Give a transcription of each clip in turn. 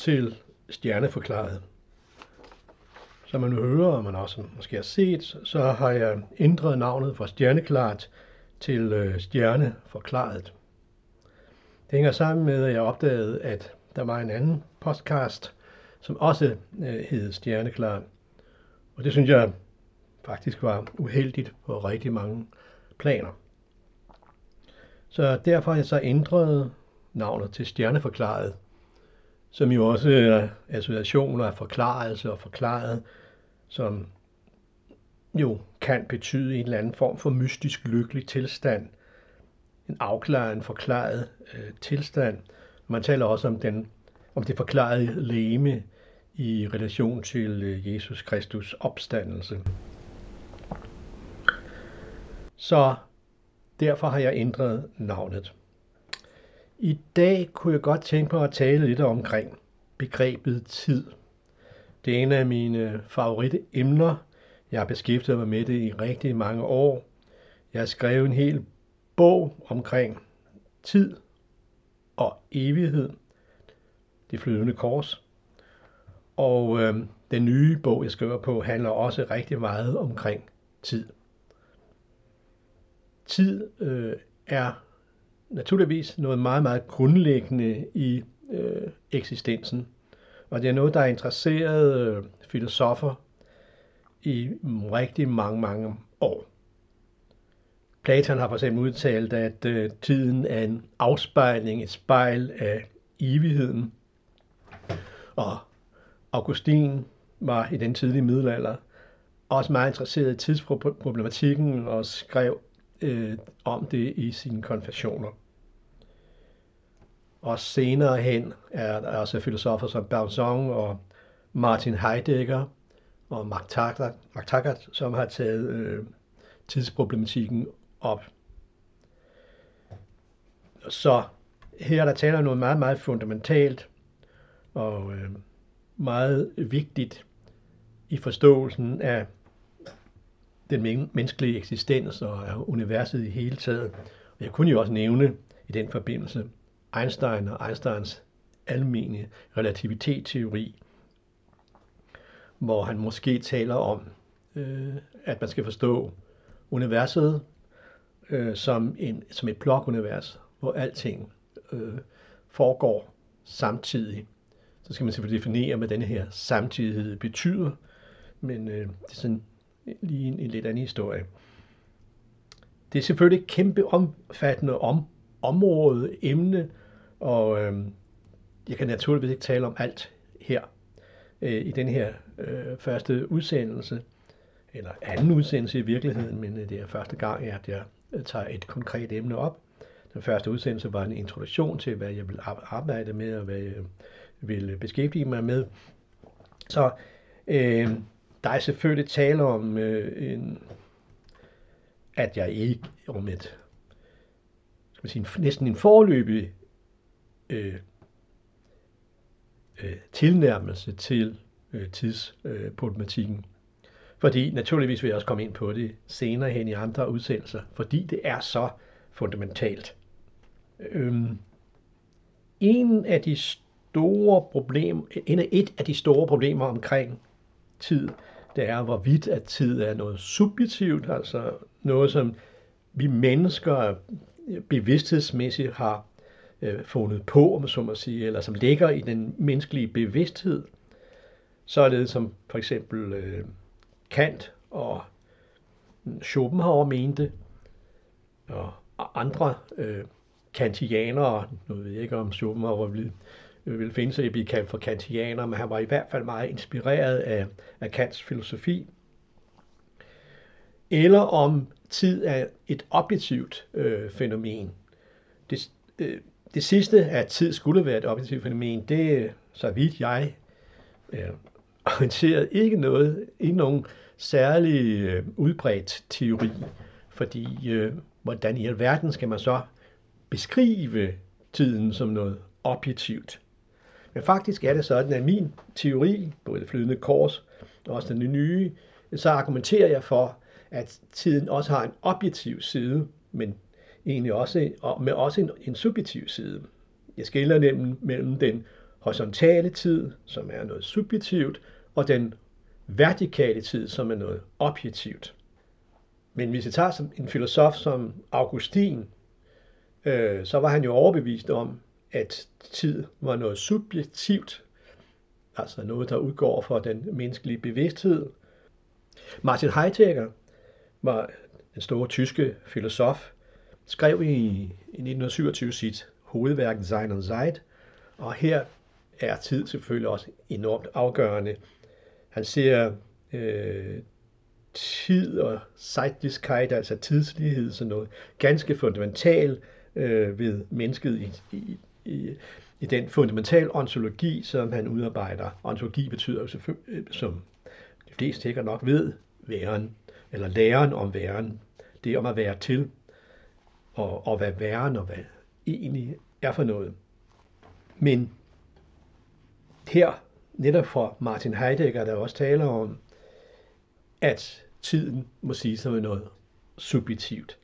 Til Stjerneforklaret. Som man nu hører, og man også måske har set, så har jeg ændret navnet fra Stjerneklart til øh, Stjerneforklaret. Det hænger sammen med, at jeg opdagede, at der var en anden podcast, som også øh, hed Stjerneklart. Og det synes jeg faktisk var uheldigt på rigtig mange planer. Så derfor har jeg så ændret navnet til Stjerneforklaret som jo også er associationer af forklarelse og forklaret, som jo kan betyde en eller anden form for mystisk lykkelig tilstand, en afklaret, en forklaret øh, tilstand. Man taler også om, den, om det forklarede leme i relation til øh, Jesus Kristus opstandelse. Så derfor har jeg ændret navnet. I dag kunne jeg godt tænke mig at tale lidt omkring begrebet tid. Det er en af mine favoritte emner. Jeg har beskæftiget mig med det i rigtig mange år. Jeg har skrevet en hel bog omkring tid og evighed. Det flydende kors. Og øh, den nye bog, jeg skriver på, handler også rigtig meget omkring tid. Tid øh, er naturligvis noget meget, meget grundlæggende i øh, eksistensen. Og det er noget, der er interesseret øh, filosofer i rigtig mange, mange år. Platon har for eksempel udtalt, at øh, tiden er en afspejling, et spejl af evigheden. Og Augustin var i den tidlige middelalder også meget interesseret i tidsproblematikken og skrev øh, om det i sine konfessioner. Og senere hen er der også filosofer som Berzon og Martin Heidegger og Mark Taggart, som har taget øh, tidsproblematikken op. Så her er der taler noget meget, meget fundamentalt og øh, meget vigtigt i forståelsen af den menneskelige eksistens og af universet i hele taget. Og jeg kunne jo også nævne i den forbindelse Einstein og Einsteins almene relativitetsteori, hvor han måske taler om, øh, at man skal forstå universet øh, som, en, som et blokunivers, hvor alting øh, foregår samtidig. Så skal man selvfølgelig definere, hvad denne her samtidighed betyder, men øh, det er sådan lige en, en lidt anden historie. Det er selvfølgelig et kæmpe omfattende om, område, emne, og øh, jeg kan naturligvis ikke tale om alt her øh, i den her øh, første udsendelse, eller anden udsendelse i virkeligheden, men øh, det er første gang, at jeg øh, tager et konkret emne op. Den første udsendelse var en introduktion til, hvad jeg vil arbejde med, og hvad jeg vil beskæftige mig med. Så øh, der er selvfølgelig tale om øh, en, at jeg ikke om et skal man sige, næsten en forløbig øh, øh, tilnærmelse til øh, tidsproblematikken. Øh, fordi naturligvis vil jeg også komme ind på det senere hen i andre udsendelser, fordi det er så fundamentalt. Øhm, en af de store problemer, en af et af de store problemer omkring tid, det er, hvorvidt at tid er noget subjektivt, altså noget, som vi mennesker bevidsthedsmæssigt har øh, fundet på, om så må sige, eller som ligger i den menneskelige bevidsthed, således som for eksempel øh, Kant og mm, Schopenhauer mente, og andre øh, kantianere, nu ved jeg ikke om Schopenhauer vil, øh, vil finde sig i at blive kaldt for kantianer, men han var i hvert fald meget inspireret af, af Kants filosofi, eller om tid er et objektivt øh, fænomen. Det, øh, det sidste, at tid skulle være et objektivt fænomen, det er, så vidt jeg øh, orienteret, ikke noget, ikke nogen særlig øh, udbredt teori, fordi øh, hvordan i alverden skal man så beskrive tiden som noget objektivt. Men faktisk er det sådan, at min teori, både det flydende kors og også den nye, så argumenterer jeg for, at tiden også har en objektiv side, men egentlig også, og med også en, en subjektiv side. Jeg skiller nemlig mellem den horisontale tid, som er noget subjektivt, og den vertikale tid, som er noget objektivt. Men hvis vi tager som en filosof som Augustin, øh, så var han jo overbevist om, at tid var noget subjektivt, altså noget, der udgår fra den menneskelige bevidsthed. Martin Heidegger var den store tyske filosof, skrev i, i 1927 sit hovedværk Sein und Zeit, og her er tid selvfølgelig også enormt afgørende. Han ser øh, tid og Zeitlichkeit, altså tidslighed, sådan noget ganske fundamentalt øh, ved mennesket i, i, i, i den fundamentale ontologi, som han udarbejder. Ontologi betyder jo selvfølgelig, øh, som de fleste sikkert nok ved, væren, eller læren om væren. Det om at være til, og, og hvad væren og hvad egentlig er for noget. Men her, netop for Martin Heidegger, der også taler om, at tiden må sige som noget subjektivt.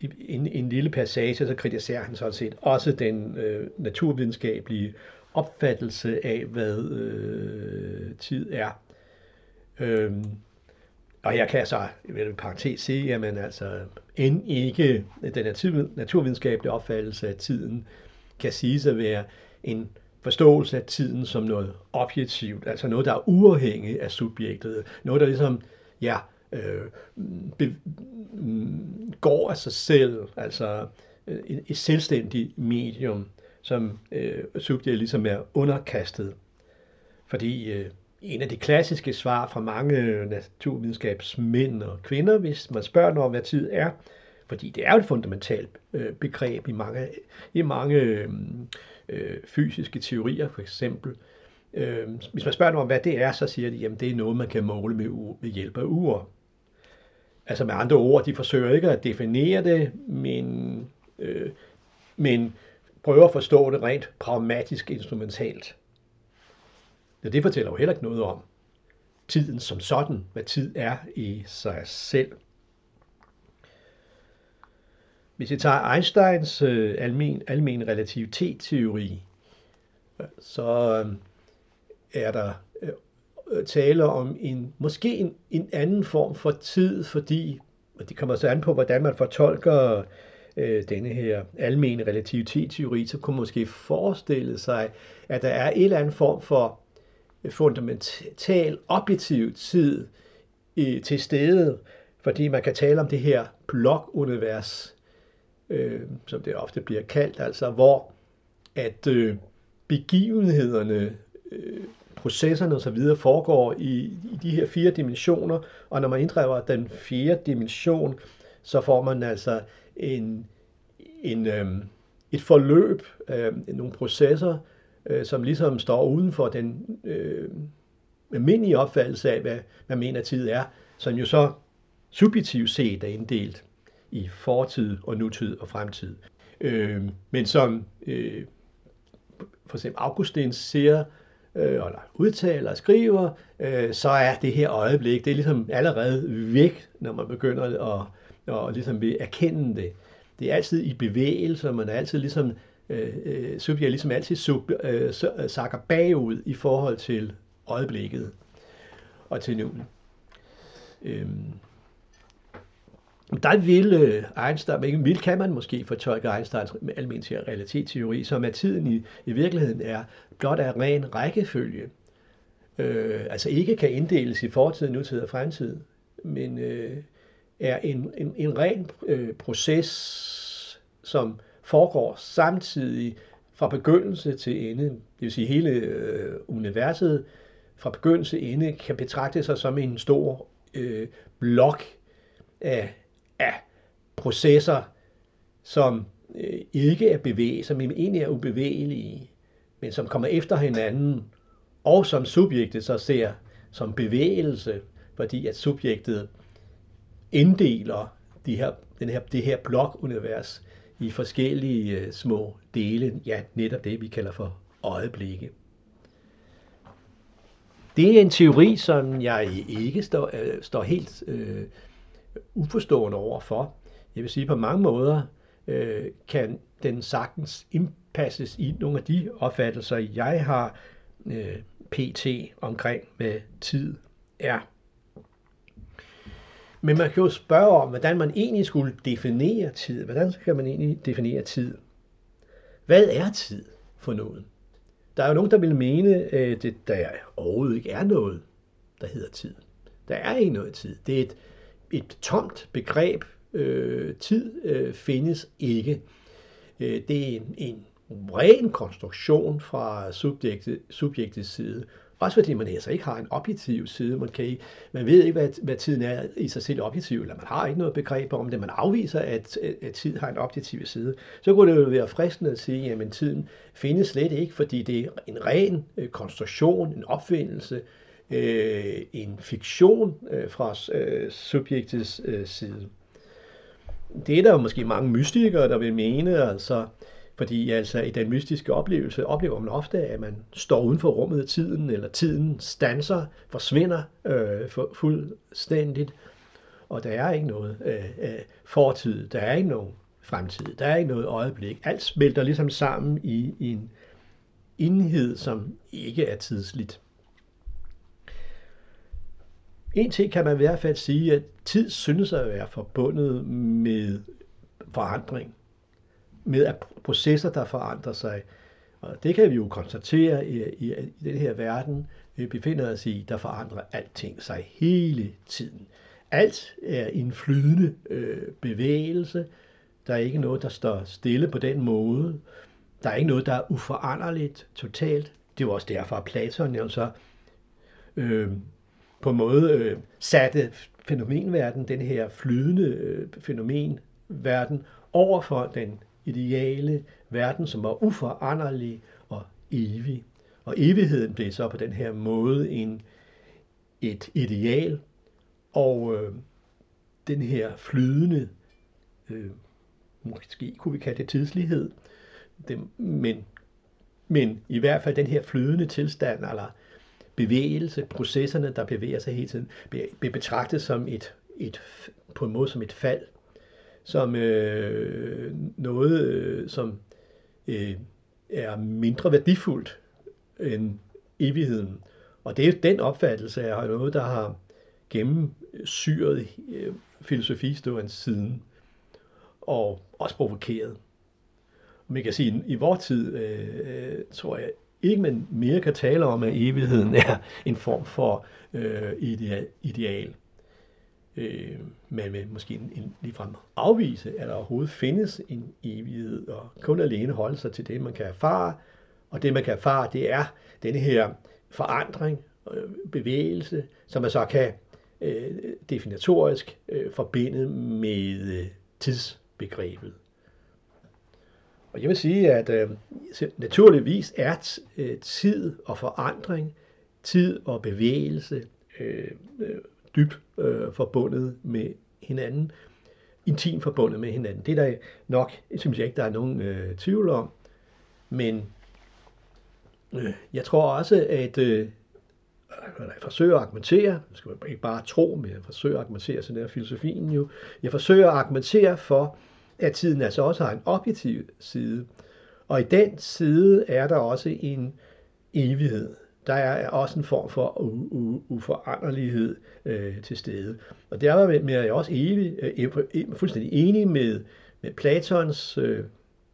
I en, en lille passage, så kritiserer han sådan set også den øh, naturvidenskabelige opfattelse af, hvad øh, tid er. Øhm, og jeg kan så ved i parentes sige, at altså, end ikke den naturvidenskabelige opfattelse af tiden kan siges at være en forståelse af tiden som noget objektivt, altså noget, der er uafhængigt af subjektet, noget, der ligesom, ja, øh, be, går af sig selv, altså øh, et, et selvstændigt medium, som øh, subjektet ligesom er underkastet. Fordi øh, en af de klassiske svar fra mange naturvidenskabsmænd og kvinder, hvis man spørger om, hvad tid er, fordi det er jo et fundamentalt øh, begreb i mange, i mange øh, øh, fysiske teorier, for eksempel. Øh, hvis man spørger dem om, hvad det er, så siger de, at det er noget, man kan måle med, med hjælp af ure. Altså med andre ord, de forsøger ikke at definere det, men, øh, men prøver at forstå det rent pragmatisk instrumentalt. Ja, det fortæller jo heller ikke noget om tiden som sådan, hvad tid er i sig selv. Hvis vi tager Einsteins øh, almen, almen relativitetsteori, så øh, er der øh, tale om en måske en, en anden form for tid, fordi og det kommer så an på, hvordan man fortolker øh, denne her almene relativitetsteori, så kunne man måske forestille sig, at der er en eller anden form for fundamental objektiv tid til stede, fordi man kan tale om det her blokunivers, øh, som det ofte bliver kaldt, altså hvor at øh, begivenhederne, øh, processerne osv. foregår i, i de her fire dimensioner, og når man inddriver den fjerde dimension, så får man altså en, en, øh, et forløb, øh, nogle processer, øh, som ligesom står uden for den øh, almindelige opfattelse af, hvad man mener tid er, som jo så subjektivt set er inddelt i fortid og nutid og fremtid. Øh, men som øh, for eksempel Augustin siger, øh, eller udtaler og skriver, øh, så er det her øjeblik, det er ligesom allerede væk, når man begynder at, at, at ligesom erkende det. Det er altid i bevægelse, og man er altid ligesom øh, øh ligesom altid sub, øh, øh, sakker bagud i forhold til øjeblikket og til nuet. Øhm. Der vil øh, Einstein, men vil kan man måske fortolke Einsteins almindelige relativitetsteori, som at tiden i, i virkeligheden er blot af ren rækkefølge. Øh, altså ikke kan inddeles i fortid, nutid og fremtid, men øh, er en, en, en ren øh, proces, som foregår samtidig fra begyndelse til ende. Det vil sige, hele øh, universet fra begyndelse til ende kan betragte sig som en stor øh, blok af, af processer, som øh, ikke er bevægelige, som egentlig er ubevægelige, men som kommer efter hinanden, og som subjektet så ser som bevægelse, fordi at subjektet inddeler de her, den her, det her blokunivers i forskellige øh, små dele, ja, netop det, vi kalder for øjeblikke. Det er en teori, som jeg ikke står, øh, står helt øh, uforstående over for. Jeg vil sige, på mange måder øh, kan den sagtens indpasses i nogle af de opfattelser, jeg har øh, pt. omkring, hvad tid er. Men man kan jo spørge om, hvordan man egentlig skulle definere tid. Hvordan kan man egentlig definere tid? Hvad er tid for noget? Der er jo nogen, der vil mene, at det der overhovedet ikke er noget, der hedder tid. Der er ikke noget tid. Det er et, et tomt begreb. Øh, tid øh, findes ikke. Øh, det er en, en ren konstruktion fra subjektet, subjektets side. Også fordi man altså ikke har en objektiv side. Man, kan ikke, man ved ikke, hvad, hvad tiden er i sig selv objektiv, eller man har ikke noget begreb om det. Man afviser, at, at tid har en objektiv side. Så kunne det jo være fristende at sige, at tiden findes slet ikke, fordi det er en ren øh, konstruktion, en opfindelse, øh, en fiktion øh, fra øh, subjektets øh, side. Det er der jo måske mange mystikere, der vil mene, altså fordi altså i den mystiske oplevelse oplever man ofte, at man står uden for rummet af tiden, eller tiden stanser, forsvinder øh, for, fuldstændigt, og der er ikke noget øh, øh, fortid, der er ikke nogen fremtid, der er ikke noget øjeblik. Alt smelter ligesom sammen i, i en enhed, som ikke er tidsligt. En ting kan man i hvert fald sige, at tid synes at være forbundet med forandring med processer, der forandrer sig. Og det kan vi jo konstatere i, i, i den her verden, vi befinder os i, der forandrer alting sig hele tiden. Alt er en flydende øh, bevægelse. Der er ikke noget, der står stille på den måde. Der er ikke noget, der er uforanderligt totalt. Det er også derfor, at Platon jo så øh, på en måde øh, satte fænomenverden, den her flydende øh, fænomenverden, over for den ideale verden, som var uforanderlig og evig. Og evigheden blev så på den her måde en, et ideal, og øh, den her flydende, øh, måske kunne vi kalde det tidslighed, det, men, men i hvert fald den her flydende tilstand, eller bevægelse, processerne, der bevæger sig hele tiden, bliver betragtet som et, et, på en måde som et fald som øh, noget, øh, som øh, er mindre værdifuldt end evigheden. Og det er den opfattelse af noget, der har gennemsyret øh, filosofiståens siden, og også provokeret. Man kan sige, at i vores tid, øh, øh, tror jeg ikke, man mere kan tale om, at evigheden er en form for øh, ideal øh, man vil måske en, en, ligefrem afvise, at der overhovedet findes en evighed, og kun alene holde sig til det, man kan erfare. Og det, man kan erfare, det er denne her forandring, øh, bevægelse, som man så kan øh, definitorisk øh, forbinde med øh, tidsbegrebet. Og jeg vil sige, at øh, naturligvis er øh, tid og forandring, tid og bevægelse øh, øh, dybt øh, forbundet med hinanden, intimt forbundet med hinanden. Det er der nok, synes jeg ikke, der er nogen øh, tvivl om. Men øh, jeg tror også, at øh, jeg forsøger at argumentere, jeg skal ikke bare tro, men jeg forsøger at argumentere, sådan er filosofien jo. Jeg forsøger at argumentere for, at tiden altså også har en objektiv side. Og i den side er der også en evighed der er også en form for uforanderlighed øh, til stede. Og der er jeg også evig, øh, fuldstændig enig med, med Platons øh,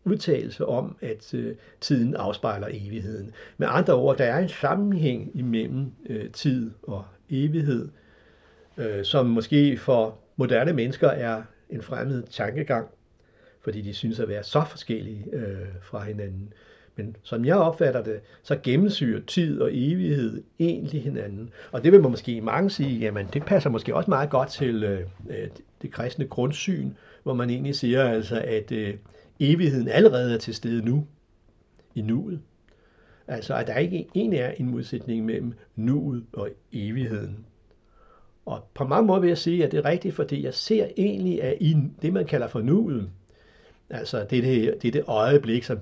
udtalelse om, at øh, tiden afspejler evigheden. Med andre ord, der er en sammenhæng imellem øh, tid og evighed, øh, som måske for moderne mennesker er en fremmed tankegang, fordi de synes at være så forskellige øh, fra hinanden. Men som jeg opfatter det, så gennemsyrer tid og evighed egentlig hinanden. Og det vil man måske mange sige, jamen det passer måske også meget godt til øh, øh det kristne grundsyn, hvor man egentlig siger altså, at øh, evigheden allerede er til stede nu, i nuet. Altså at der ikke egentlig er en modsætning mellem nuet og evigheden. Og på mange måder vil jeg sige, at det er rigtigt, fordi jeg ser egentlig, at i det, man kalder for nuet, Altså det er det, det, øjeblik, som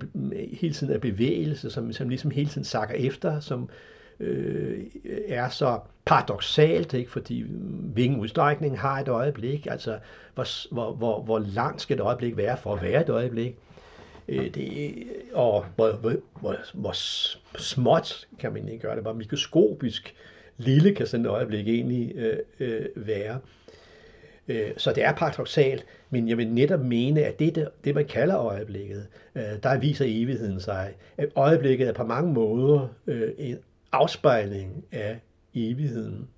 hele tiden er bevægelse, som, som ligesom hele tiden sakker efter, som øh, er så paradoxalt, ikke? fordi hvilken udstrækning har et øjeblik, altså hvor, hvor, hvor, hvor langt skal et øjeblik være for at være et øjeblik. Øh, det, og hvor, hvor, hvor, hvor småt kan man ikke gøre det, hvor mikroskopisk lille kan sådan et øjeblik egentlig øh, øh, være. Øh, så det er paradoxalt, men jeg vil netop mene, at det, det man kalder øjeblikket, øh, der viser evigheden sig. At øjeblikket er på mange måder øh, en afspejling af evigheden.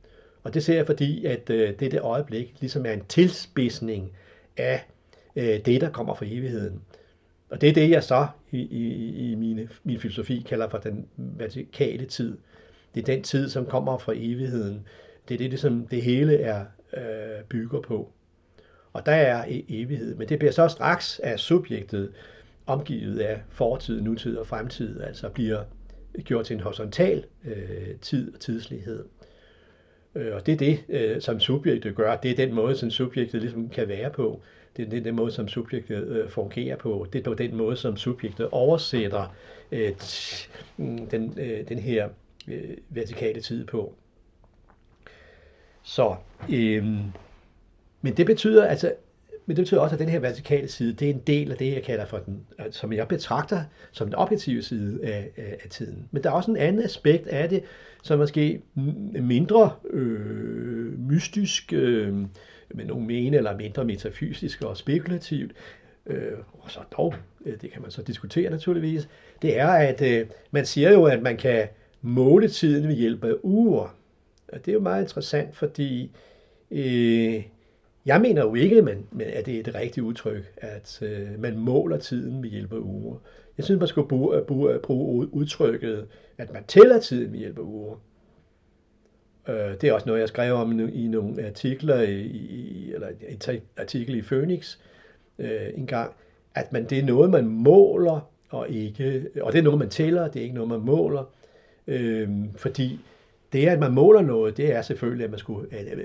Og det ser jeg, fordi at øh, det der øjeblik ligesom er en tilspidsning af øh, det, der kommer fra evigheden. Og det er det, jeg så i, i, i mine, min filosofi kalder for den vertikale tid. Det er den tid, som kommer fra evigheden. Det er det, det, som det hele er øh, bygger på. Og der er e- evighed, men det bliver så straks af subjektet omgivet af fortid, nutid og fremtid, altså bliver gjort til en horisontal øh, tid og tidslighed. Øh, og det er det, øh, som subjektet gør. Det er den måde, som subjektet ligesom kan være på. Det er den måde, som subjektet øh, fungerer på. Det er på den måde, som subjektet oversætter øh, den, øh, den her øh, vertikale tid på. Så, øhm, men det betyder altså, men det betyder også, at den her vertikale side, det er en del af det, jeg kalder for den, øh, som jeg betragter som den objektive side af, af, af tiden. Men der er også en anden aspekt af det, som måske mindre øh, mystisk, øh, med nogen mene, eller mindre metafysisk og spekulativt, øh, og så dog, øh, det kan man så diskutere naturligvis, det er, at øh, man siger jo, at man kan måle tiden ved hjælp af uger. Og det er jo meget interessant, fordi øh, jeg mener jo ikke, men at det er det rigtige udtryk, at øh, man måler tiden med hjælp af uger. Jeg synes, man skulle bruge, øh, bruge, øh, bruge udtrykket, at man tæller tiden med hjælp af uger. Øh, det er også noget, jeg skrev om i nogle artikler, i, eller en artikel i Phoenix øh, en gang, at man, det er noget, man måler, og ikke, og det er noget, man tæller, det er ikke noget, man måler, øh, fordi det, at man måler noget, det er selvfølgelig, at man skulle at, at,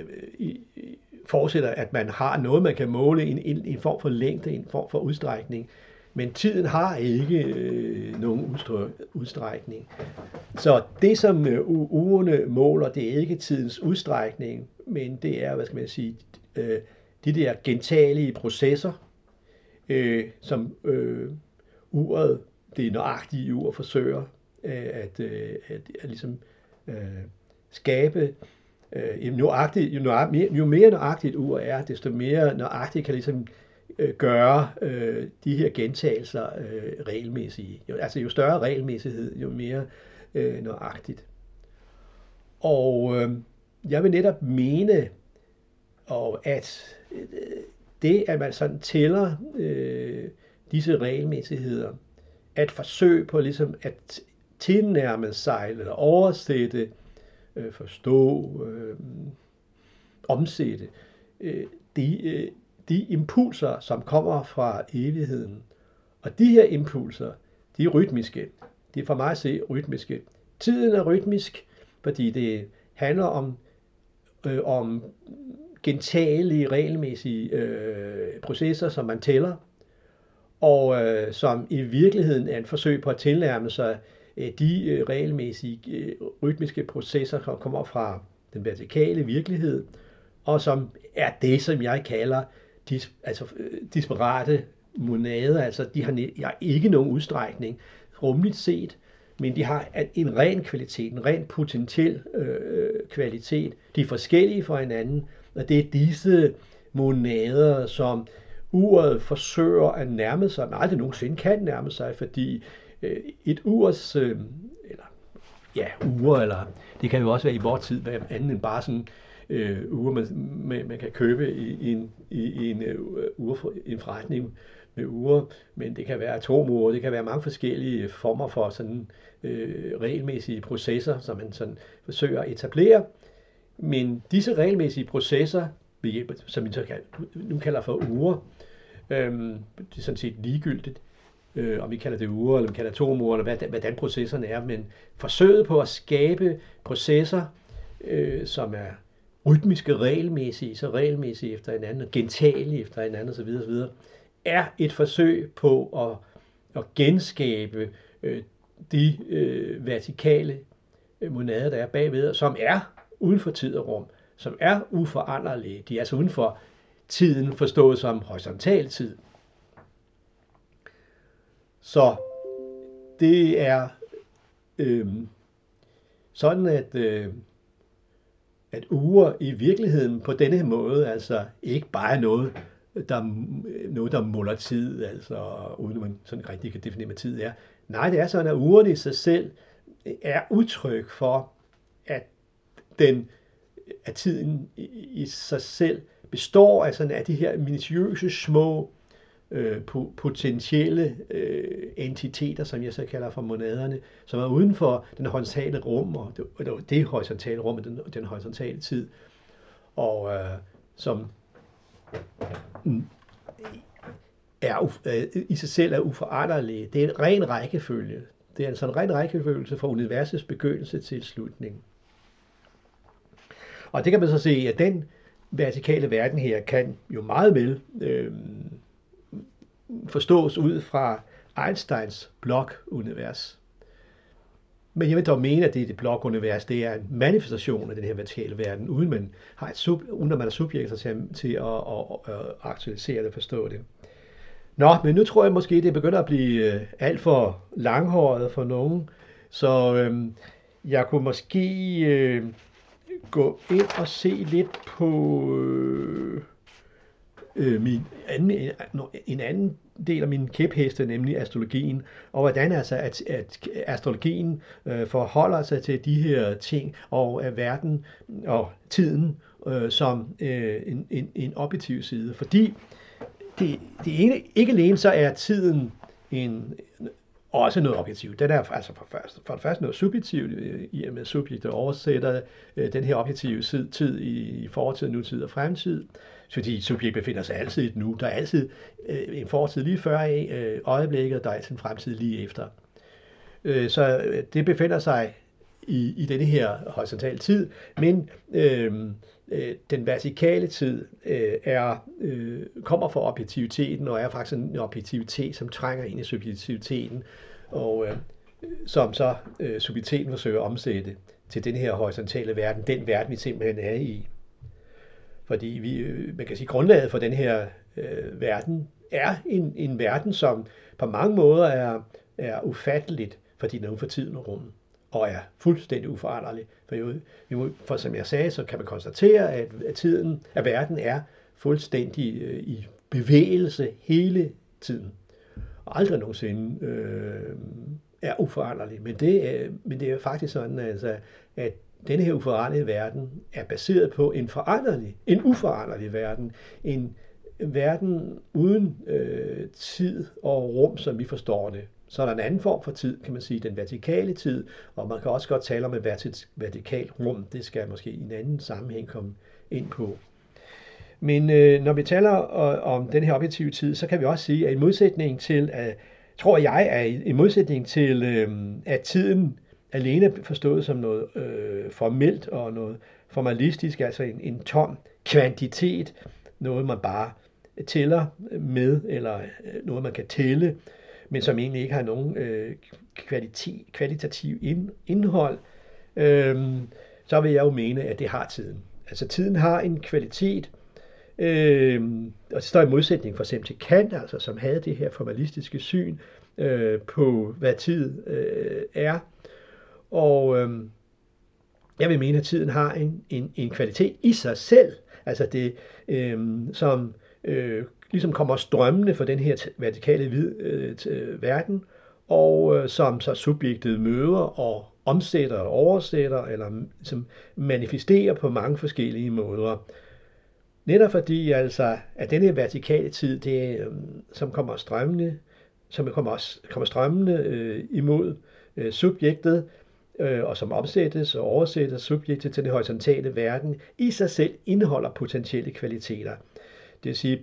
fortsætter, at man har noget, man kan måle, en, en, en form for længde, en form for udstrækning. Men tiden har ikke øh, nogen udstrækning. Så det, som øh, ugerne måler, det er ikke tidens udstrækning, men det er, hvad skal man sige, øh, de der gentagelige processer, øh, som øh, uret, det nøjagtige ur, forsøger øh, at, øh, at, at ligesom øh, skabe øh, nøjagtigt, jo, nøjagtigt, jo mere nøjagtigt et ur er, desto mere nøjagtigt kan ligesom øh, gøre øh, de her gentagelser øh, regelmæssige. Jo, altså jo større regelmæssighed, jo mere øh, nøjagtigt. Og øh, jeg vil netop mene, og at øh, det, at man sådan tæller øh, disse regelmæssigheder, at forsøge på ligesom at tilnærme sig eller oversætte, øh, forstå, øh, omsætte øh, de, øh, de impulser, som kommer fra evigheden. Og de her impulser, de er rytmiske. De er for mig at se rytmiske. Tiden er rytmisk, fordi det handler om, øh, om gentagelige, regelmæssige øh, processer, som man tæller, og øh, som i virkeligheden er en forsøg på at tilnærme sig øh, Øh, de øh, regelmæssige øh, rytmiske processer, som kommer fra den vertikale virkelighed, og som er det, som jeg kalder dis, altså, disparate monader. Altså, de har, de har ikke nogen udstrækning rumligt set, men de har en ren kvalitet, en ren potentiel øh, kvalitet. De er forskellige fra hinanden, og det er disse monader, som uret forsøger at nærme sig, men aldrig nogensinde kan nærme sig, fordi øh, et urs, øh, eller ja, uger, eller det kan jo også være i vores tid, hvad andet end bare sådan øh, uger, man, man, man kan købe i, i en, i, i en, øh, uh, ure, en forretning med uger, men det kan være atomure, det kan være mange forskellige former for sådan øh, regelmæssige processer, som man sådan forsøger at etablere. Men disse regelmæssige processer, ved hjælp, som vi så kan, nu kalder for uger, øhm, det er sådan set ligegyldigt, øh, om vi kalder det uger, eller vi kalder det atomuger, eller hvad, hvordan processerne er, men forsøget på at skabe processer, øh, som er rytmiske, regelmæssige, så regelmæssige efter hinanden, gentagelige efter hinanden osv., osv., er et forsøg på at, at genskabe øh, de øh, vertikale øh, monader, der er bagved, som er uden for tid og rum, som er uforanderlige. De er altså uden for tiden forstået som horisontal tid. Så det er øh, sådan, at, øh, at uger i virkeligheden på denne måde, altså ikke bare noget, der, noget, der måler tid, altså uden at man sådan rigtig kan definere, hvad tid er. Nej, det er sådan, at ugerne i sig selv er udtryk for, at, den, at tiden i, i sig selv består af, sådan, af de her minutiøse små øh, potentielle øh, entiteter, som jeg så kalder for monaderne, som er uden for den horisontale rum, og det, det horisontale rum, og den, den horisontale tid, og øh, som er, øh, i sig selv er uforanderlige. Det er en ren rækkefølge. Det er altså en ren rækkefølge fra universets begyndelse til slutning. Og det kan man så se, at den vertikale verden her kan jo meget vel øh, forstås ud fra Einsteins blokunivers. Men jeg vil dog mene, at det, det blokunivers, det er en manifestation af den her vertikale verden, uden man har et sub, uden at man er subjekter til, til at, at, at aktualisere det og forstå det. Nå, men nu tror jeg måske, det begynder at blive øh, alt for langhåret for nogen, så øhm, jeg kunne måske øh, gå ind og se lidt på øh, øh, min anden, en anden del af min kæpheste, nemlig astrologien, og hvordan altså at, at astrologien øh, forholder sig til de her ting, og at verden og tiden øh, som øh, en, en, en objektiv side. Fordi det, det ene, ikke alene så er tiden en, også noget objektivt. Den er altså for, først, for det første noget subjektivt, øh, i og med subjektet oversætter øh, den her objektive tid i fortid, nutid og fremtid. Fordi subjekt befinder sig altid i et nu. Der er altid øh, en fortid lige før øh, øjeblikket, og der er altid en fremtid lige efter. Øh, så øh, det befinder sig i, i denne her horisontale tid, men øh, øh, den vertikale tid øh, er, øh, kommer fra objektiviteten, og er faktisk en objektivitet, som trænger ind i subjektiviteten, og øh, som så øh, subjektiviteten forsøger at omsætte til den her horisontale verden, den verden, vi simpelthen er i. Fordi vi, man kan sige, grundlaget for den her øh, verden er en, en verden, som på mange måder er, er ufatteligt, fordi den er for tiden og rummet og er fuldstændig uforanderlig. For, jo, for som jeg sagde, så kan man konstatere, at, at tiden, at verden er fuldstændig øh, i bevægelse hele tiden. Og aldrig nogensinde øh, er uforanderlig. Men det, øh, men det er faktisk sådan, altså, at denne her uforanderlige verden er baseret på en foranderlig, en uforanderlig verden. En verden uden øh, tid og rum, som vi forstår det. Så er der en anden form for tid, kan man sige, den vertikale tid, og man kan også godt tale om et vertikalt rum. Det skal jeg måske i en anden sammenhæng komme ind på. Men øh, når vi taler øh, om den her objektive tid, så kan vi også sige, at i modsætning til, at, tror jeg, at i modsætning til, øh, at tiden alene forstået som noget øh, formelt og noget formalistisk, altså en, en tom kvantitet, noget man bare tæller med, eller øh, noget man kan tælle, men som egentlig ikke har nogen øh, kvaliti, kvalitativ ind, indhold, øh, så vil jeg jo mene, at det har tiden. Altså tiden har en kvalitet, øh, og det står i modsætning for eksempel til Kant, altså, som havde det her formalistiske syn øh, på, hvad tid øh, er. Og øh, jeg vil mene, at tiden har en, en, en kvalitet i sig selv, altså det, øh, som øh, ligesom kommer strømmende for den her vertikale vid, øh, øh, verden, og øh, som så subjektet møder og omsætter og oversætter, eller som ligesom manifesterer på mange forskellige måder. Netop fordi altså, at denne vertikale tid, det, øh, som kommer strømmende, som kommer, kommer strømmende øh, imod øh, subjektet, øh, og som omsættes og oversættes subjektet til den horisontale verden, i sig selv indeholder potentielle kvaliteter. Det vil sige,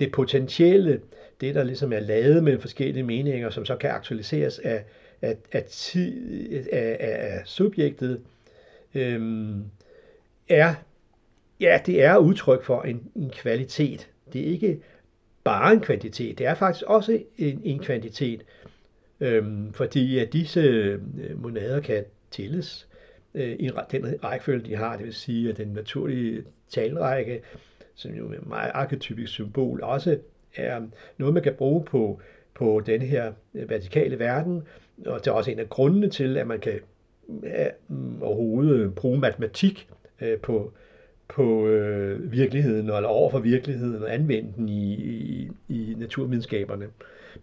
det potentielle, det der ligesom er lavet med forskellige meninger, som så kan aktualiseres af, af, af, tid, af, af subjektet, øhm, er, ja, det er udtryk for en, en kvalitet. Det er ikke bare en kvantitet, det er faktisk også en, en kvantitet, øhm, fordi at disse øh, monader kan tælles øh, i den rækkefølge, de har, det vil sige, at den naturlige talrække som jo er et meget arketypisk symbol, også er noget, man kan bruge på på den her øh, vertikale verden, og det er også en af grundene til, at man kan ja, mm, overhovedet bruge matematik øh, på, på øh, virkeligheden, eller over for virkeligheden, og anvende den i, i, i naturvidenskaberne.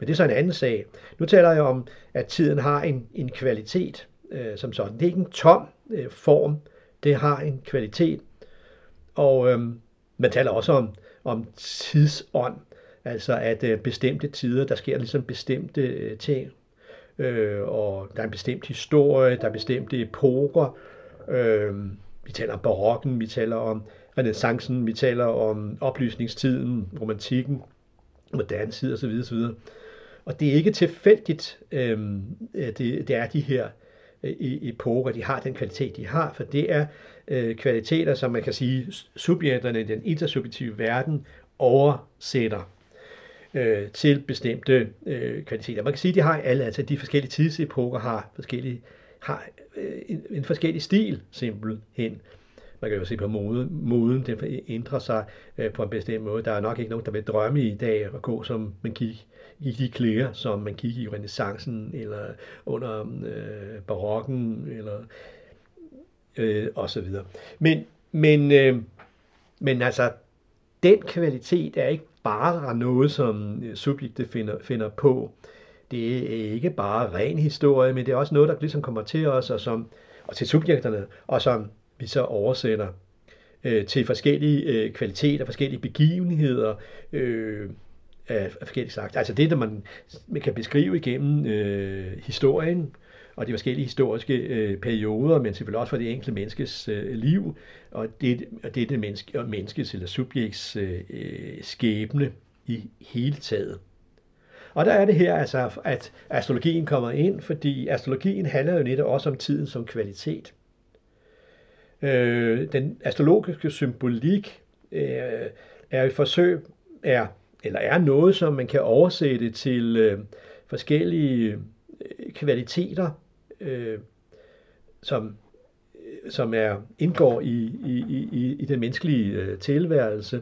Men det er så en anden sag. Nu taler jeg om, at tiden har en, en kvalitet øh, som sådan. Det er ikke en tom øh, form, det har en kvalitet. Og øh, man taler også om, om tidsånd, altså at øh, bestemte tider, der sker ligesom bestemte øh, ting, øh, og der er en bestemt historie, der er bestemte epoker. Øh, vi taler om barokken, vi taler om renaissancen, vi taler om oplysningstiden, romantikken, moderne tid osv. osv. Og det er ikke tilfældigt, øhm, øh, det, det er de her øh, epoker, de har den kvalitet, de har, for det er øh, kvaliteter, som man kan sige, subjekterne i den intersubjektive verden oversætter øh, til bestemte øh, kvaliteter. Man kan sige, at de har alle, altså de forskellige tidsepoker har forskellige har øh, en, en forskellig stil simpelthen. Man kan jo se på moden, moden den ændrer sig øh, på en bestemt måde. Der er nok ikke nogen, der vil drømme i dag at gå som man gik i de klæder, som man gik i renaissancen eller under øh, barokken eller øh, og så videre. Men, men, øh, men altså, den kvalitet er ikke bare noget, som øh, subjektet finder, finder på. Det er ikke bare ren historie, men det er også noget, der ligesom kommer til os, og, som, og til subjekterne, og som vi så oversætter øh, til forskellige øh, kvaliteter, forskellige begivenheder øh, af, af forskellige slags. Altså det, der man, man kan beskrive igennem øh, historien, og de forskellige historiske øh, perioder, men selvfølgelig også for det enkelte menneskes øh, liv, og det, og det er det menneske, og menneskets eller subjekts øh, øh, skæbne i hele taget. Og der er det her, altså, at astrologien kommer ind, fordi astrologien handler jo netop også om tiden som kvalitet. Øh, den astrologiske symbolik øh, er et forsøg, er, eller er noget, som man kan oversætte til øh, forskellige øh, kvaliteter, øh, som, øh, som er, indgår i, i, i, i den menneskelige øh, tilværelse.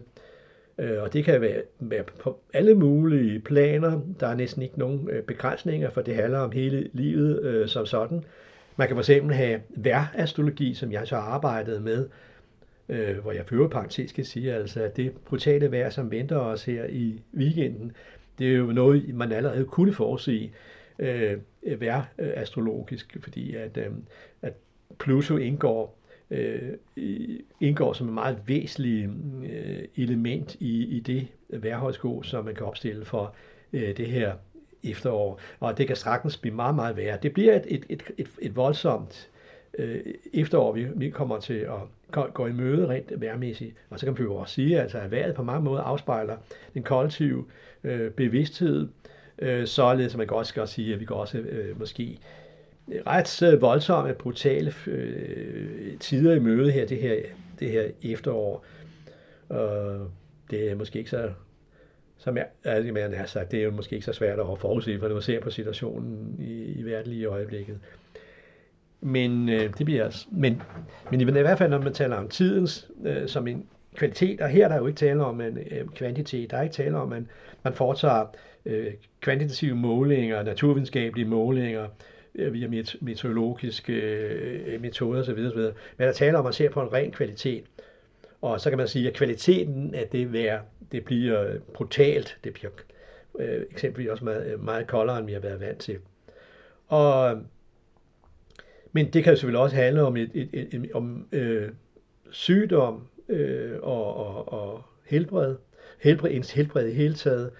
Øh, og det kan være, være på alle mulige planer. Der er næsten ikke nogen øh, begrænsninger, for det handler om hele livet øh, som sådan. Man kan fx have værastrologi, som jeg så har arbejdet med, øh, hvor jeg fører parentes skal sige, altså at det brutale vejr, som venter os her i weekenden, det er jo noget, man allerede kunne forudse øh, værastrologisk, fordi at, øh, at Pluto indgår øh, indgår som et meget væsentligt øh, element i, i det værhøjsko, som man kan opstille for øh, det her efterår. Og det kan straks blive meget, meget værre. Det bliver et, et, et, et, et voldsomt øh, efterår, vi, vi kommer til at gå i møde rent værmæssigt. Og så kan vi jo også sige, altså, at vejret på mange måder afspejler den kollektive øh, bevidsthed, øh, således at man godt også sige, at vi kan også øh, måske ret øh, voldsomme, brutale øh, tider i møde her, det her, det her efterår. Og det er måske ikke så, som jeg, altså, man har sagt, det er jo måske ikke så svært at forudse, for når man ser på situationen i, i verden i øjeblikket. Men øh, det bliver altså, men, men i hvert fald, når man taler om tidens øh, som en kvalitet, og her er der jo ikke tale om en øh, kvantitet, der er ikke tale om, at man, man foretager øh, kvantitative målinger, naturvidenskabelige målinger, Øh, via meteorologiske øh, metoder osv. osv. Men der taler om at se på en ren kvalitet. Og så kan man sige, at kvaliteten af det vejr, det bliver brutalt. Det bliver øh, eksempelvis også meget, meget koldere, end vi har været vant til. Og, men det kan jo selvfølgelig også handle om, et, et, et, et, om øh, sygdom øh, og, og, og helbred, helbred, ens helbred i hele taget,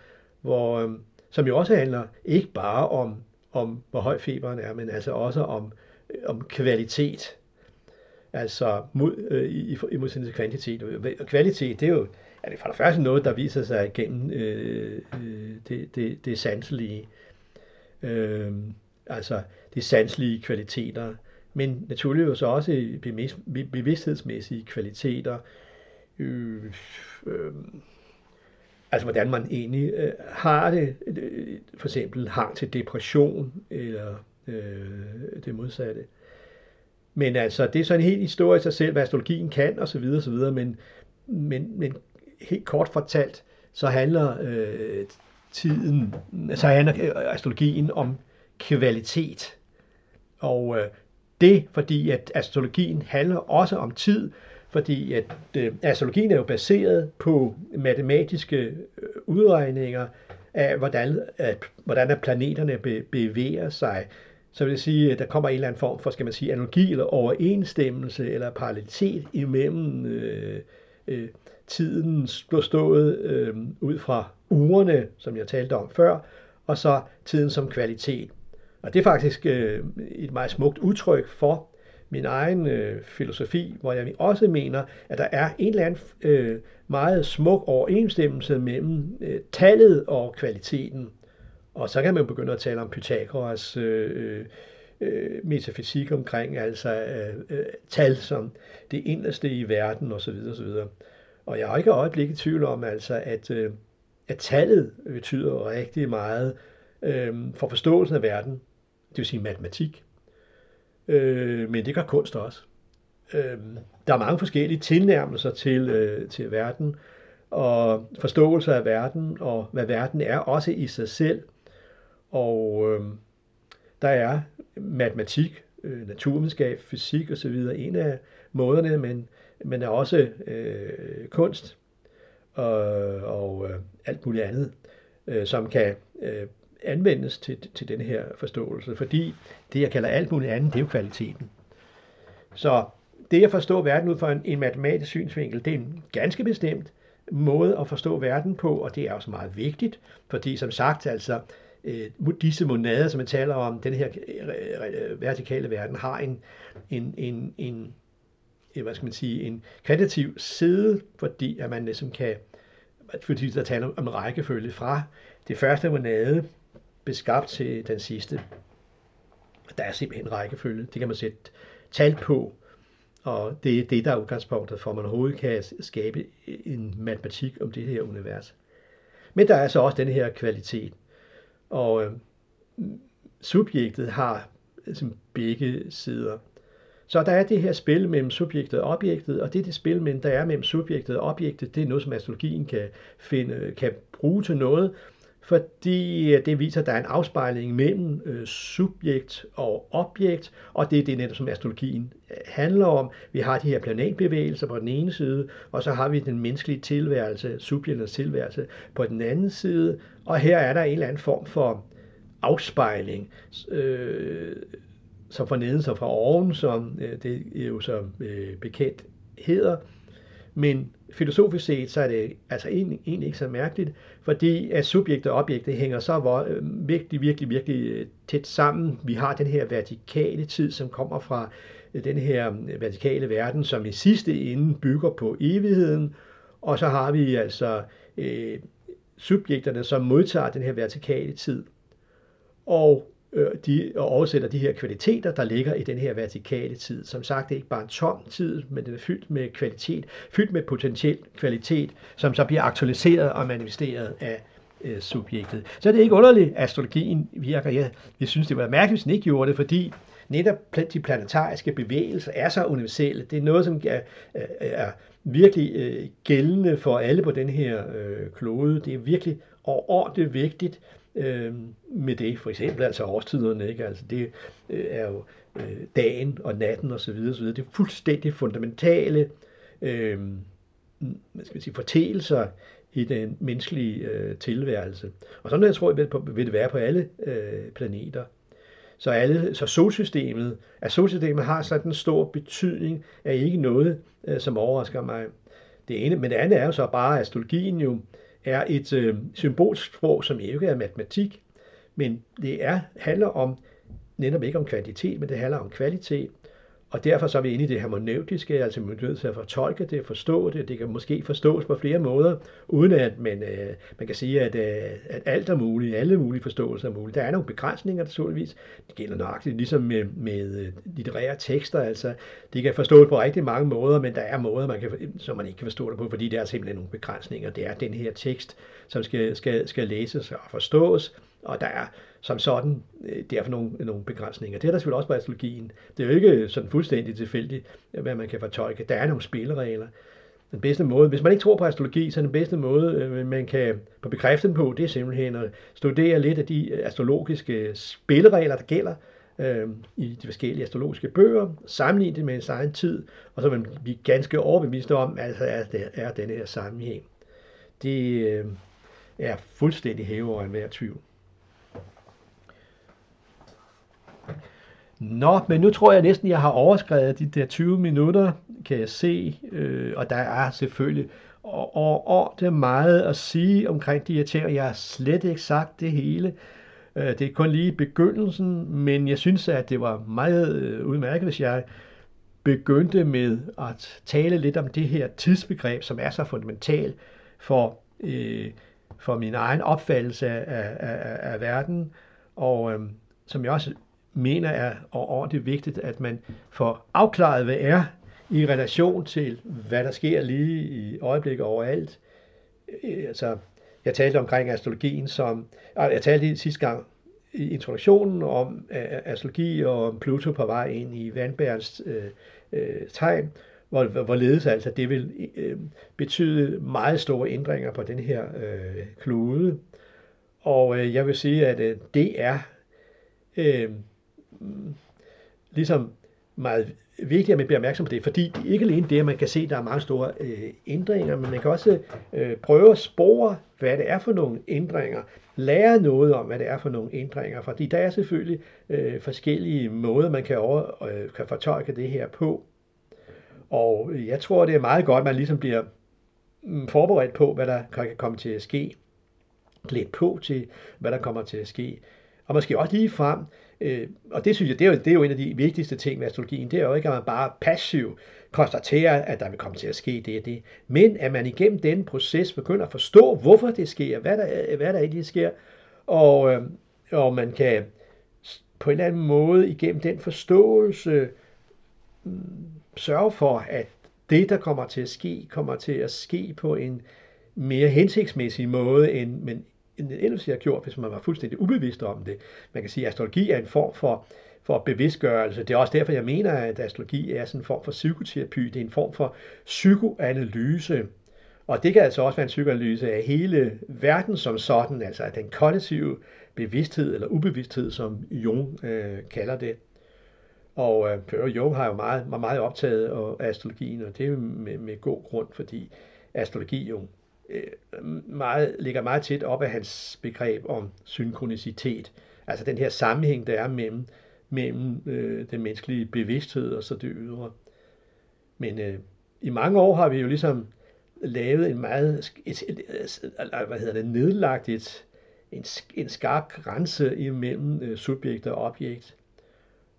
hvor, øh, som jo også handler ikke bare om om, hvor høj feberen er, men altså også om, øh, om kvalitet. Altså mod, øh, i, i modsætning til kvantitet. Og kvalitet, det er jo er det for det første noget, der viser sig gennem øh, øh, det, det, det sanselige. Øh, altså de sanselige kvaliteter. Men naturligvis også bevidsthedsmæssige kvaliteter. Øh, øh, Altså hvordan man egentlig øh, har det, øh, for eksempel hang til depression eller øh, det modsatte. Men altså, det er så en helt historie i sig selv, hvad astrologien kan osv. osv. Men, men, men helt kort fortalt, så handler øh, tiden, så handler øh, astrologien om kvalitet. Og øh, det, fordi at astrologien handler også om tid, fordi at øh, astrologien er jo baseret på matematiske øh, udregninger af, hvordan, at, hvordan at planeterne be, bevæger sig. Så vil jeg sige, at der kommer en eller anden form for, skal man sige, analogi eller overensstemmelse eller parallelitet imellem øh, øh, tiden forstået øh, ud fra ugerne, som jeg talte om før, og så tiden som kvalitet. Og det er faktisk øh, et meget smukt udtryk for min egen øh, filosofi, hvor jeg også mener, at der er en eller anden øh, meget smuk overensstemmelse mellem øh, tallet og kvaliteten. Og så kan man begynde at tale om Pythagoras øh, øh, øh, metafysik omkring altså øh, øh, tal som det inderste i verden osv. osv. Og jeg har ikke øjeblik i tvivl om, altså, at, øh, at tallet betyder rigtig meget øh, for forståelsen af verden, det vil sige matematik. Øh, men det gør kunst også. Øh, der er mange forskellige tilnærmelser til, øh, til verden, og forståelse af verden, og hvad verden er, også i sig selv. Og øh, der er matematik, øh, naturvidenskab, fysik osv. en af måderne, men men er også øh, kunst og, og øh, alt muligt andet, øh, som kan øh, anvendes til, til den her forståelse. Fordi det, jeg kalder alt muligt andet, det er jo kvaliteten. Så det at forstå verden ud fra en, en matematisk synsvinkel, det er en ganske bestemt måde at forstå verden på, og det er også meget vigtigt, fordi som sagt, altså, øh, disse monader, som man taler om, den her øh, øh, øh, vertikale verden, har en, en, en, en hvad skal man sige, en kvalitativ side, fordi at man ligesom kan, fordi der taler om rækkefølge fra det første monade beskabt til den sidste. Der er simpelthen en rækkefølge. Det kan man sætte tal på, og det er det, der er udgangspunktet for, at man overhovedet kan skabe en matematik om det her univers. Men der er så også den her kvalitet. Og øh, subjektet har altså, begge sider. Så der er det her spil mellem subjektet og objektet, og det det spil, mellem, der er mellem subjektet og objektet, det er noget, som astrologien kan, finde, kan bruge til noget, fordi øh, det viser, at der er en afspejling mellem øh, subjekt og objekt, og det er det netop, som astrologien øh, handler om. Vi har de her planetbevægelser på den ene side, og så har vi den menneskelige tilværelse, subjektets tilværelse på den anden side, og her er der en eller anden form for afspejling. Øh, som fra neden, som fra oven, som øh, det er jo så øh, bekendt hedder. Men filosofisk set, så er det altså egentlig, egentlig ikke så mærkeligt, fordi at subjekt og objekt, det hænger så øh, virkelig, virkelig, virkelig øh, tæt sammen. Vi har den her vertikale tid, som kommer fra øh, den her øh, vertikale verden, som i sidste ende bygger på evigheden, og så har vi altså øh, subjekterne, som modtager den her vertikale tid. Og øh, de, og oversætter de her kvaliteter, der ligger i den her vertikale tid. Som sagt, det er ikke bare en tom tid, men den er fyldt med kvalitet, fyldt med potentiel kvalitet, som så bliver aktualiseret og manifesteret af øh, subjektet. Så det er ikke underligt, at astrologien virker. Jeg, jeg synes, det var mærkeligt, hvis den ikke gjorde det, fordi netop de planetariske bevægelser er så universelle. Det er noget, som er, er virkelig øh, gældende for alle på den her øh, klode. Det er virkelig overordentligt vigtigt, øh, med det. For eksempel altså årstiderne, ikke? Altså det øh, er jo øh, dagen og natten osv. osv. Det er fuldstændig fundamentale øh, hvad skal man sige, fortællinger i den menneskelige øh, tilværelse. Og sådan jeg tror jeg vil det være på alle øh, planeter. Så, alle, så solsystemet, at solsystemet har sådan en stor betydning, er ikke noget, øh, som overrasker mig. Det ene, men det andet er jo så bare, at astrologien jo er et øh, symbolsk sprog, som ikke er matematik, men det er, handler om netop ikke om kvantitet, men det handler om kvalitet. Og derfor så er vi inde i det hermeneutiske, altså man er nødt til at fortolke det, forstå det. Det kan måske forstås på flere måder, uden at man, øh, man kan sige, at, øh, at alt er muligt, alle mulige forståelser er mulige. Der er nogle begrænsninger naturligvis. Det gælder nøjagtigt ligesom med, med øh, litterære tekster. Altså, de kan forstås på rigtig mange måder, men der er måder, man kan, som man ikke kan forstå det på, fordi der er simpelthen nogle begrænsninger. Det er den her tekst, som skal, skal, skal læses og forstås, og der er som sådan øh, derfor nogle, nogle begrænsninger. Det er der selvfølgelig også på astrologien. Det er jo ikke sådan fuldstændig tilfældigt, hvad man kan fortolke. Der er nogle spilleregler. den bedste måde, hvis man ikke tror på astrologi, så den bedste måde, øh, man kan på bekræfte den på, det er simpelthen at studere lidt af de øh, astrologiske spilleregler, der gælder øh, i de forskellige astrologiske bøger, sammenligne det med en egen tid, og så vil man blive ganske overbevist om, at altså er, det, er den her sammenhæng. Det øh, er fuldstændig hæver over enhver tvivl. Nå, men nu tror jeg næsten, jeg har overskrevet de der 20 minutter, kan jeg se, øh, og der er selvfølgelig og, og, og det er meget at sige omkring de her ting, jeg har slet ikke sagt det hele. Øh, det er kun lige begyndelsen, men jeg synes, at det var meget øh, udmærket, hvis jeg begyndte med at tale lidt om det her tidsbegreb, som er så fundamentalt for, øh, for min egen opfattelse af, af, af, af verden, og øh, som jeg også mener er ordentligt vigtigt, at man får afklaret, hvad er i relation til, hvad der sker lige i øjeblikket overalt. Øh, altså, jeg talte omkring astrologien som, ah, jeg talte sidste gang i introduktionen om astrologi og om Pluto på vej ind i vandbærens øh, øh, tegn, hvor, hvorledes altså det vil øh, betyde meget store ændringer på den her øh, klode. Og øh, jeg vil sige, at øh, det er øh, ligesom meget vigtigt, at man bliver opmærksom på det, fordi det er ikke alene det, at man kan se, at der er mange store øh, ændringer, men man kan også øh, prøve at spore, hvad det er for nogle ændringer, lære noget om, hvad det er for nogle ændringer, fordi der er selvfølgelig øh, forskellige måder, man kan, over, øh, kan fortolke det her på. Og jeg tror, det er meget godt, at man ligesom bliver mm, forberedt på, hvad der kan komme til at ske, klædt på til, hvad der kommer til at ske, og måske også lige frem Øh, og det synes jeg, det er, jo, det er jo en af de vigtigste ting med astrologien, det er jo ikke, at man bare passivt konstaterer, at der vil komme til at ske det og det, men at man igennem den proces begynder at forstå, hvorfor det sker, hvad der, hvad der egentlig sker, og, øh, og man kan på en eller anden måde igennem den forståelse øh, sørge for, at det, der kommer til at ske, kommer til at ske på en mere hensigtsmæssig måde, end, men end ellers har gjort, hvis man var fuldstændig ubevidst om det. Man kan sige, at astrologi er en form for, for bevidstgørelse. Det er også derfor, jeg mener, at astrologi er sådan en form for psykoterapi. Det er en form for psykoanalyse. Og det kan altså også være en psykoanalyse af hele verden som sådan, altså af den kollektive bevidsthed eller ubevidsthed, som Jung øh, kalder det. Og øh, Jung har jo meget, meget optaget af astrologien, og det er med, med god grund, fordi astrologi jo Øh, meget, ligger meget tæt op af hans begreb om synkronicitet. Altså den her sammenhæng, der er mellem, mellem øh, den menneskelige bevidsthed og så det ydre. Men øh, i mange år har vi jo ligesom lavet en meget, et, et, et, hvad hedder det, nedlagt et, en, en skarp grænse imellem øh, subjekt og objekt.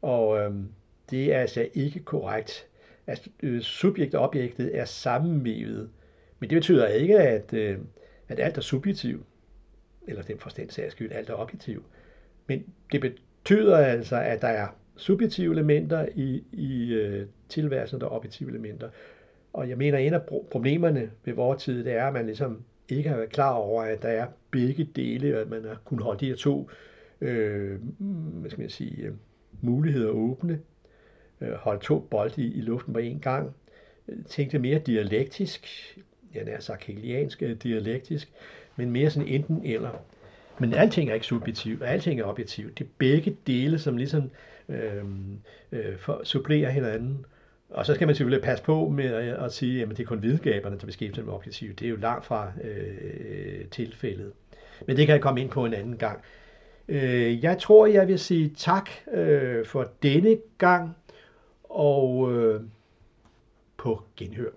Og øh, det er altså ikke korrekt. Altså, øh, subjekt og objektet er sammenvævet men det betyder ikke, at, øh, at alt er subjektivt, eller den forstand sags skyld, alt er objektivt. Men det betyder altså, at der er subjektive elementer i, i øh, tilværelsen, der er objektive elementer. Og jeg mener, at en af problemerne ved vores tid, det er, at man ligesom ikke har været klar over, at der er begge dele, og at man har kunnet holde de her to øh, hvad skal man sige, øh, muligheder åbne, øh, holde to bolde i, i luften på én gang, øh, tænke mere dialektisk, jeg er sagt hegeliansk øh, dialektisk, men mere sådan enten eller. Men alting er ikke subjektivt, og alting er objektivt. Det er begge dele, som ligesom øh, øh, for, supplerer hinanden. Og så skal man selvfølgelig passe på med at, øh, at sige, at det er kun videnskaberne, der beskæftiger sig med objektivt. Det er jo langt fra øh, tilfældet. Men det kan jeg komme ind på en anden gang. Øh, jeg tror, jeg vil sige tak øh, for denne gang, og øh, på genhør.